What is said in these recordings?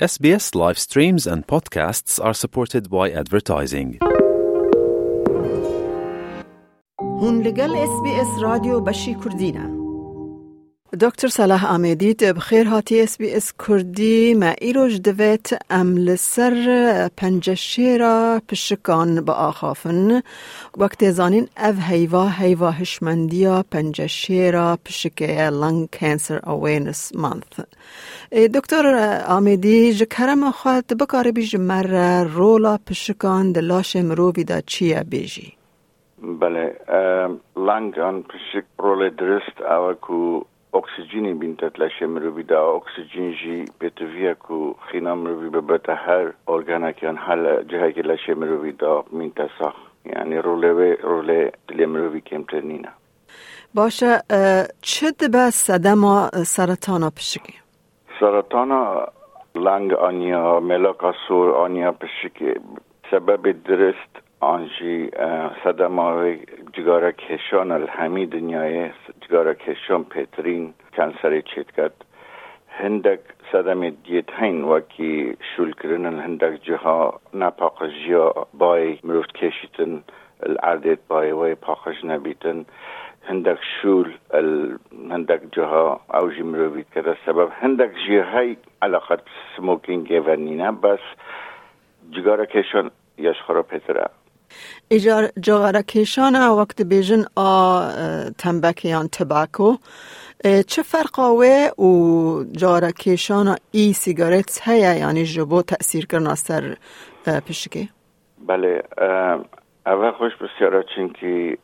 SBS live streams and podcasts are supported by advertising. هون لگل اس بی اس رادیو بشی کردینه دکتر صلاح آمیدید بخیر هاتی اس بی اس کردی ما ایروش دویت ام لسر پنجشی پشکان با آخافن وقت زانین او هیوا هیوا هشمندیا پنجشی را پشکه لنگ کانسر اوینس مانث دکتر آمیدی جکرم خواهد بکار بیج مر رولا پشکان دلاش مروبی دا چیه بیجی؟ بله لنگ آن پشک رول درست او کو اکسیژنی بینتت لشه مروی دا اکسیژن جی بتویا کو خینا مروی ببتا هر ارگانا که حل جهه که لشه مروی دا یعنی روله روله دلی مروی کمتر نینا باشه چه دبه سدما سرطانا پشکی؟ سرطانا لنگ آنیا ملاکا سور آنیا پشکی. سبب درست آنجی صدمه جگاره کشان الهمی دنیای جگاره کشان پترین کنسر کرد هندک صدم دیت هین وکی شول کرنن هندک جها نپاقش جا بای مروفت کشیتن العردت بای وی پاقش نبیتن هندک شول هندک جها اوجی مروفیت کرده سبب هندک جهای علاقت سموکینگ ونینه بس جگاره کشان یشخرا پتره. ایجار جغاره کشان وقت بیجن آ تنبکیان تباکو چه فرق و جاره کشان ای سیگارت هیا یعنی جبو تأثیر کرنا سر پشکی؟ بله اول خوش بسیارا چنکی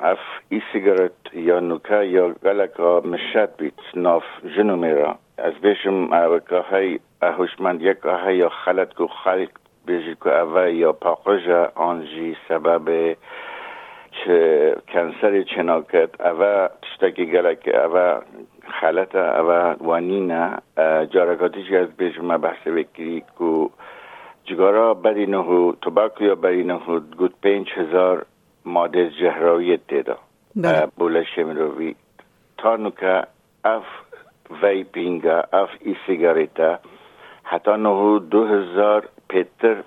اف ای سیگارت یا نوکا یا گلکا مشد بیت ناف جنو میرا از بیشم اوکا های هوشمند یک یا خلط کو خلق که اوه یا پاقش آنجی سبب چه کنسر چناکت اوه تشتکی گلک اوه خلط اوه وانینا جارکاتی که از بیش ما بحث بکری که جگارا بری نهو تباکو یا بری نهو گود پینچ هزار ماده جهراویت دیدا بولش مروی تا نوکه اف ویپینگا اف ای سیگاریتا. حتی نهو دو هزار پتر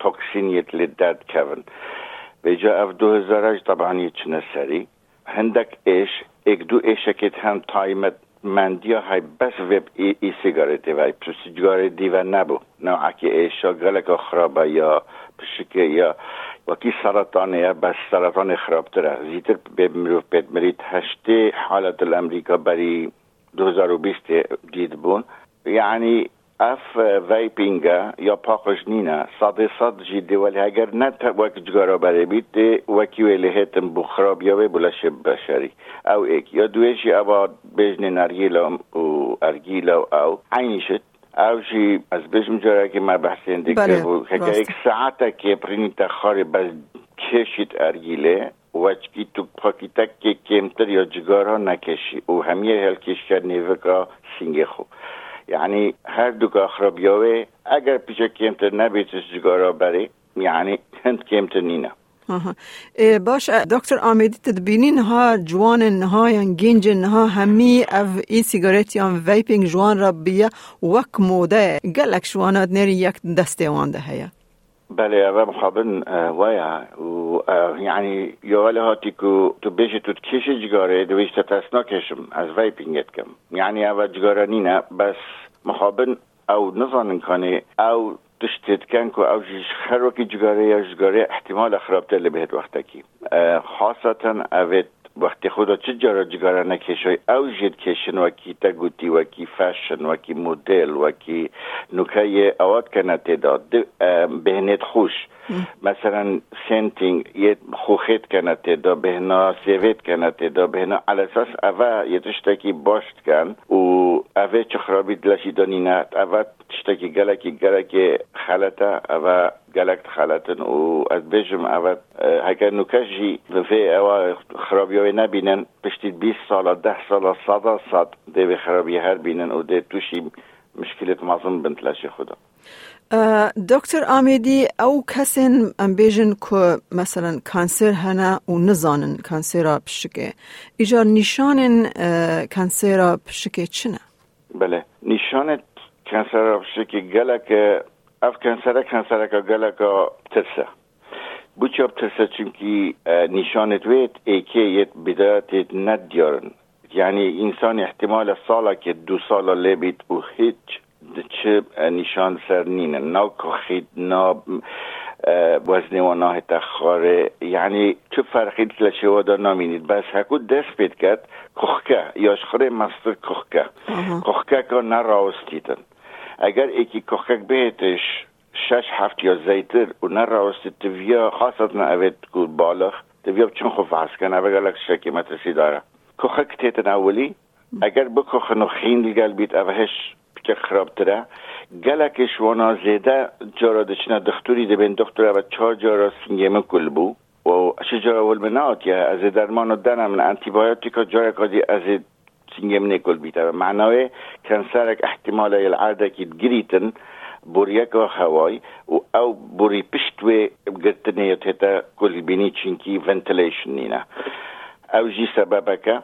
توکسین يتلداد كفن بيجا اف دو هزارج طبعا يتشنا سري هندك ايش اك دو اكيد هم تايمت مندیا های بس وب ای, ای سیگارتی وای پرسیجگار دیو نبو. نوعکی ایشا گلک خرابه یا پشکه یا وکی سرطانه یا بس سرطان خرابتره زیتر به مروف بید مرید هشته حالت الامریکا بری 2020 دید بون. یعنی اف ویپینگا یا پاقش نینا صد صد جدی ولی اگر نه وقت جگارا برای بیت وکی ولی هتم بخراب یا بلش بشری. او ایک. یا دویشی ابا بجن نرگیلا و ارگیلا او. عینی شد او جی از بجم جارا که ما بحثین دیگه بود که یک ساعته که پرینی تخاری بس کشید ارگیله وچکی تو پاکیتک که کمتر یا جگارا نکشی. و همیه هل کش کرد نیوکا سینگه خوب یعنی هر دو اخرابیاوه اگر پیش کمتر نبیتش جگارا بری؟ یعنی هند کمتر نینا. باش دکتر آمیدی تدبینین ها جوان ها یا گنج ها همی او ای سیگارت یا ویپینگ جوان را بیا وک موده. گلک شوانات نری یک دسته وانده هیا. بله اول مخابن ویا و یعنی یوالی هاتی که تو بیشی تو کشی جگاره دویش تتسنا کشم از ویپینگت کم. یعنی اول جگاره بس مخابن او نظانن کنه او تشتت کن که او خرو که جگاره یا جگاره احتمال خرابتر لبهت وقتکی. خاصتا اوید وقتی خدا چه جارا جگاره نکشای او جد کشن وکی تگوتی وکی فشن وکی مدل وکی نوکای اواد کنه تعداد. بهنت خوش. مثلا سنتینگ یه خوخت کنه تعداد بهنا سیویت کنه تعداد بهنا على اساس اوه یه تشتکی باشت کن. و اوه چه خرابی دلشی دانی نه. اوه تشتکی گلکی گلکی خلطه اوه گلک خلطن و از بجم اوه هکر نوکشی في اوه خرابی های نبینن پشتید 20 سال ده سال صد صد ده خرابی هر بینن و ده توشی مشکلت مازم بنت خدا دکتر آمیدی او کسین ام بیجن که مثلا کانسر هنه و نزانن کانسر پشکه ایجا نشان کانسر پشکه چنه؟ بله نشانت کنسر بشه که گلک اف کنسر کنسر که گلک ترسه بچه ترسه چون نشانت وید ای که یه بدایت ندیارن یعنی انسان احتمال سالا که دو سالا لبید و هیچ چه نشان سر نینه نا کخید نا وزن و ناه تخاره یعنی چه فرقی لشه وادا نامینید بس هکو دست بید کرد کخکه یا شخره مستر کخکه کخکه که نراستیدن اگر ایکی کخکه بهتش شش هفت یا زیتر و نراستید تویا خاصت نه اوید کل بالغ تویا چون خوب فحص کنه شکی مترسی داره. کخک تیتن اولی اگر نو خین لگل بید اوهش که خراب تره گلکش وانا زیده جارا دچنا دختوری دبین دکتر و چهار جارا سنگیم کل بو. و منات یا از درمان دنم من انتیبیوتیکا جارا کادی از بیتا. معنای کنسرک احتمال العاده که گریتن بوریک و هوای و او بوری پشتوی گرتنه یتیتا کل بینی چینکی ونتلیشن نینا. او جی سببکه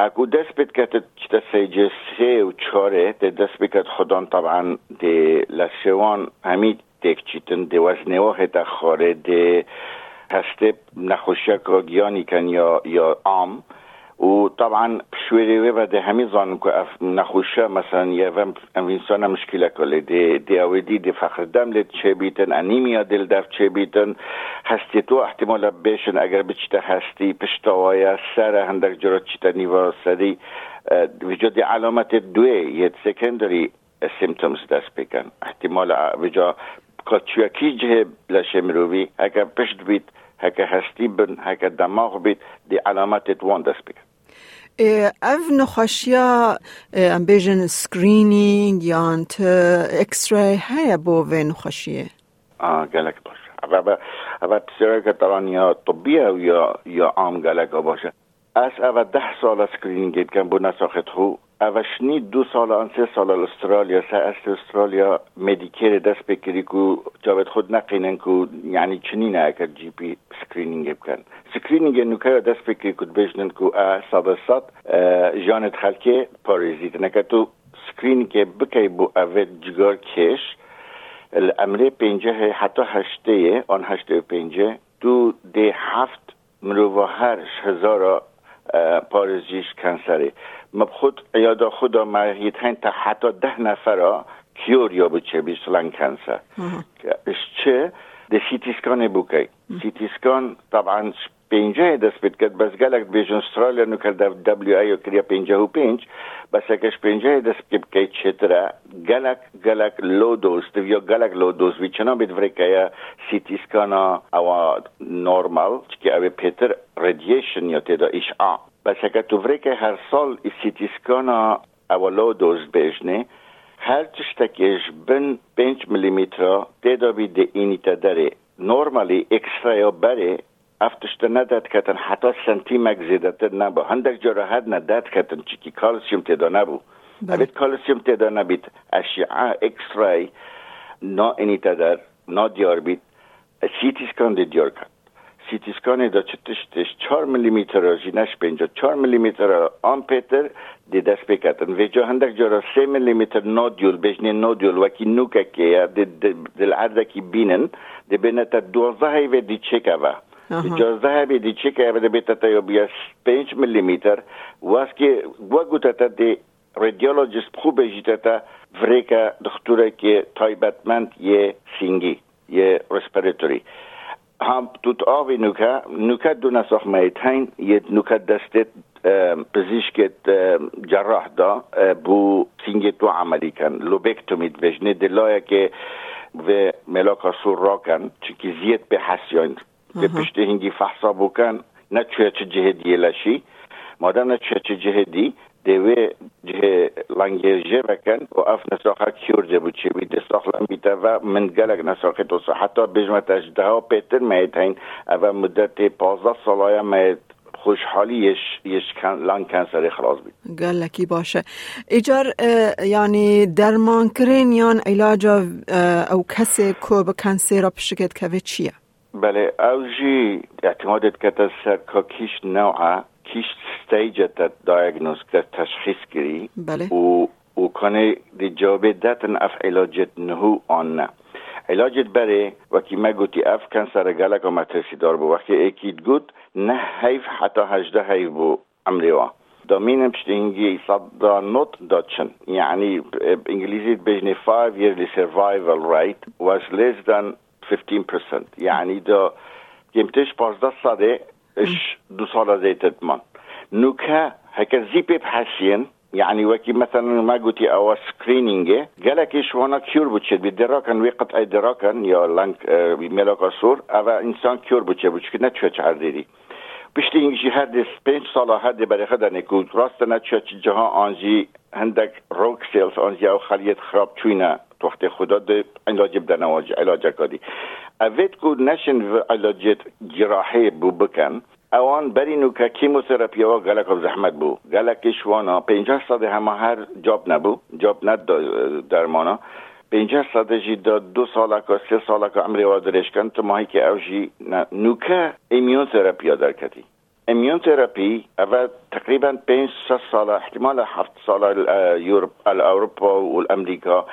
اكو دست بتكت تسيج سي وشوري دست بكت خدان طبعا دي لسيوان همي تيك چيتن دي وزنه واحد خاره دي هسته نخوشک گیانی کن یا یا عام. و طبعا بشويري و ده همي ظن كو اف نخوشه مثلا يا فم انسان مشكله كله دي دي اودي دي فخر دم لت چه بيتن انيميا دل دف چه بيتن هستی تو احتمال بشن اگر بچته هستی پشتوایا سر هندک جرا چیتا نیوا سری وجود علامت دوی یه سکندری سیمتومز دست بکن. احتمال وجا کچوکی جه مروی اگر پشت بیت هکه هستی بن هکه دماغ بیت دی علامت وان دست بکن. اف نخاشیا ام بیجن سکرینینگ یا انت اکس ری هیا بو و نخاشیه؟ گلک باشه. اول اول که طبعا یا طبیه یا عام گلک باشه. از اول ده سال سکرینینگ کن بو نساخت خو اوشنی دو سال آن سه سال استرالیا سه است استرالیا مدیکر دست بکری کو جاوید خود نقینن کو یعنی چنین اگر جی پی سکرینینگ بکن. سکرینینگ نوکه دست بکری کود بجنن کو صد صد جانت خلکه پاریزید. نکه تو سکرینینگ بکی بو اوید جگار کش الامره پنجه حتی هشته آن هشته پنجه دو ده هفت مروه هر هزار پارزیش کنسره ما خود یاد خدا مرهیت تا حتی ده نفر کیور یا بچه بیش لنگ کنسر چه؟ ده سیتیسکان بوکی. سیتیسکان طبعا پنجه دست بید کرد بس گلک بیش استرالیا نو کرد دبلیو ای کریا پنجه و پنج بس اکش پنجه دست بید که چتره گلک گلک لو دوز یا گلک لو دوز وی چنا بید ورکه یا سیتی سکانا او نورمال که او پیتر ردیشن یا تیدا اشعا بس اکه تو سیتی سکانا او لو دوز بیشنه هر تشتکش بن پنج ملیمتر تیدا بید اینی تداره نورمالی اکسترا یا بره افتشت نداد کتن حتی سنتی مک زیدتر نبو هندک جا حد نداد کتن چی کالسیوم تدا نبو. اوید کالسیوم تدا نبید. اشعه اکس رای نا اینی تدر نا دیار بید. سیتی سکان دی دیار کن سیتی سکان دا چتشتش چار ملیمتر جینش پینجا چار ملیمتر آن پیتر دی دست بکتن و جا هندک جا سه ملیمتر نادیول بجنی نادیول وکی نوکه که دل عرضه بینن. دی بینتا دوازده و دی چکه و اجازه دی چه که بده بیت تا بیا 5 میلیمتر واس که وگو تا دی رادیولوژیست خوب جیتا تا وریکا دکتوره که تایبتمند یه سینگی یه رسپیراتوری هم توت آوی نوکا نوکا دو نساخ مایتین یه نوکا دستت پزیشکت جراح دا بو سینگی تو عملی کن لوبکتومی دوشنه دلایه که و ملاکا سور را کن چکی زیت به حسیان که پشت هنگی فحصا بکن نه چه چه جهدی لشی مادام نه چه چه جهدی دوی جه لنگیرجه بکن و اف نساخه کیورجه بود چه بید ساخلم بیتا و من گلک نساخه تو حتی بجمت اجده ها پیتر میتین او مدت پازده سالایا میت خوشحالی یش لان کنسر خلاص بید گلکی باشه. ایجار یعنی درمان کرین یا علاج او کسی که به کنسر پشکت که چیه؟ بله اوجی اعتمادت که سر که کیش نوعه کیش ستیج تا دایگنوز که تشخیص گیری. بله. و وكان دي جوابي داتن اف علاجت نهو آن علاجت بره وكي ما قلتي اف كانسر قالك وما ترسي دار بو. وكي اكيد قلت نه هيف حتى هجده هيف بو عمريوا دامين بشتينجي صدا نوت داتشن يعني بانجليزي بيجني 5 yearly survival rate was less than 15% يعني دا يمتش 15 ساده اش دو سالا زيتت من. نوكا هكا زيبي بحسين يعني وكي مثلا ما قلتي او سكرينينج قالك ايش وانا كيور بدراكن وقت اي دراكن يا لانك ملاك اصور اوا انسان كيور بوتشت بوتشت نتشوش عرديري بشتين شي هاد بينش صلاة هاد بري خدا نكود راست نتشوش جها انجي هندك روك سيلز انجي او خليت خراب چوينه وقت خدا ده علاج بدن علاج کادی اوید کو نشن علاجت جراحی بو بکن. اوان بری نو که کیموتراپی و گلک زحمت بو. گلک شوانا. 50 ساده همه هر جاب نبو. جاب ند درمانا. 50 ساده جی دا دو ساله که سه ساله که عمری وادرش کن. تو ماهی که او جی نوکه ایمیون تراپی در کتی. ایمیون تراپی اول تقریبا 5 ساله احتمال 7 ساله الاوروبا الاوروبا والامریکا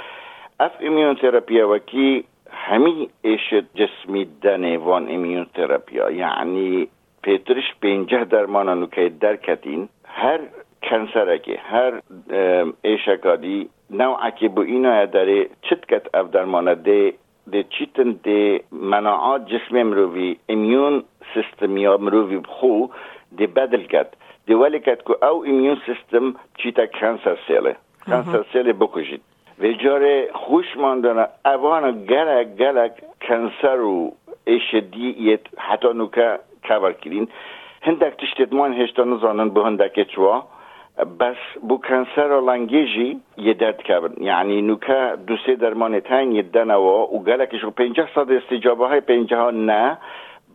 اف ایمیون تراپی وکی همی ایشت جسمی دنه وان ایمیون تراپیا یعنی پیترش پینجه درمانانو که در کتین هر کنسرکی هر ایشکادی نوع که بو اینا داره چت کت اف درمانه ده ده چیتن ده مناعات جسم مروی ایمیون سیستم یا مروی بخو ده بدل کت. ده ولی کت که او ایمیون سیستم چیتا کنسر سیله. کنسر سیله بکشید. و جاره خوش ماندن اوان گلک گلک کنسر و ایشدیت حتی نوکه کبر کرین هندک تشتید من هشتا نزانن به هندک چوا. بس بو کنسر لنگیجی یه درد کبر. یعنی نوکه دو سه درمان تین یه دنوا و گلکش و پینجه ساد استجابه های پینجه ها نه.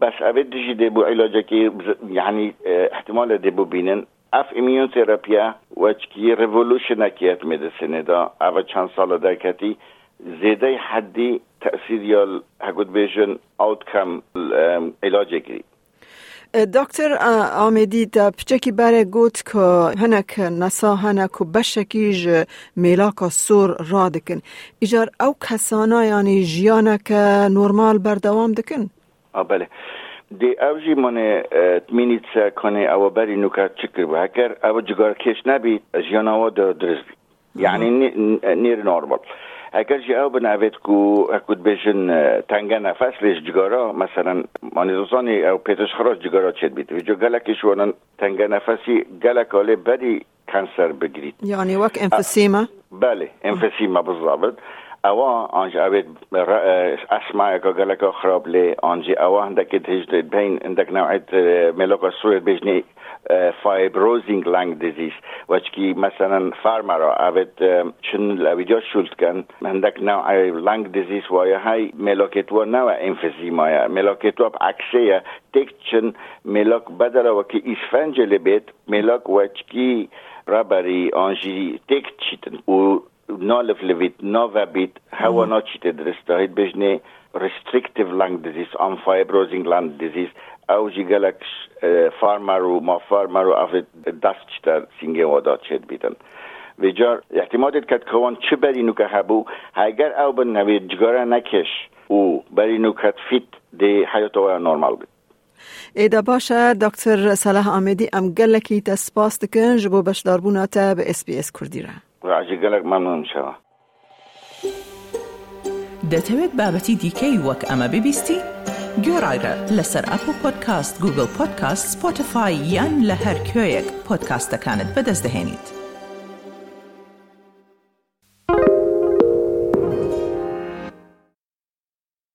بس اوید دیجی دی بو علاجه که یعنی احتمال دی بو بینن. اف ایمیون تراپیا وچکی ریولوشن اکیت مدیسینه دا او چند سال در کتی زیده حدی تأثیر یا هگود بیشن آوتکم علاج گیری دکتر آمدی دا پچکی بره گوت که هنک نسا هنک و بشکیج میلاکا سور را دکن. ایجار او کسانا یعنی جیانا که نورمال بردوام دکن؟ آه بله. دی اوجی من تمینیت کنه او بری نوکا چکر با هکر او جگار کش نبید جیانا و درز بید یعنی نیر نورمال. اگر جی او بنوید کو اکود بیشن تنگه نفس لیش جگارا مثلا مانی دوستانی او پیتش خراج جگارا چید بید و جو گلکش ونن تنگه نفسی گلک آله بری کنسر بگیرید. یعنی وک انفسیما بله انفسیما بالضبط اوا آنج اسماء که گلک خراب لی. آنجی اوا تجد بین هندک نوعیت ملوک سویر بجنی فایبروزینگ لنگ دیزیز. وچکی مثلا فارمرا اوید چن لویدیا شولت کن هندک نوع لنگ دیزیز وای های ملاکت و نوع انفزیما یا ملاکت و عکسه یا تک چن ملاک بدل وکی اسفنج لبیت ملاک وچکی رابری آنجی تک چیتن. و ناو بیت هوا ناچیت درست دهید بجنه restrictive lung disease, unfibrosing lung disease, او جی گلک فارمر و ما فارمر و افت دست چتر سینگه وادا چید بیدن و جار احتمالت کد کوان چه بری نو که هبو هاگر او بن نوی جگاره نکش او بری نو کد فیت دی حیات و نورمال بید ایدا باشه دکتر صلاح آمدی ام گلکی تسپاس دکن جبو بشداربونا تا به اس بی اس کردی را گلک ممنون شوه دەتەوێت بابەتی دیکەی وەک ئەمە ببیستی؟ گۆڕایرە لەسەر ئەپ و پۆدکاست گوگل پۆدکاست سپۆتفاای یان لە هەر کوێیەک پۆدکاستەکانت بەدەستدەێنیت.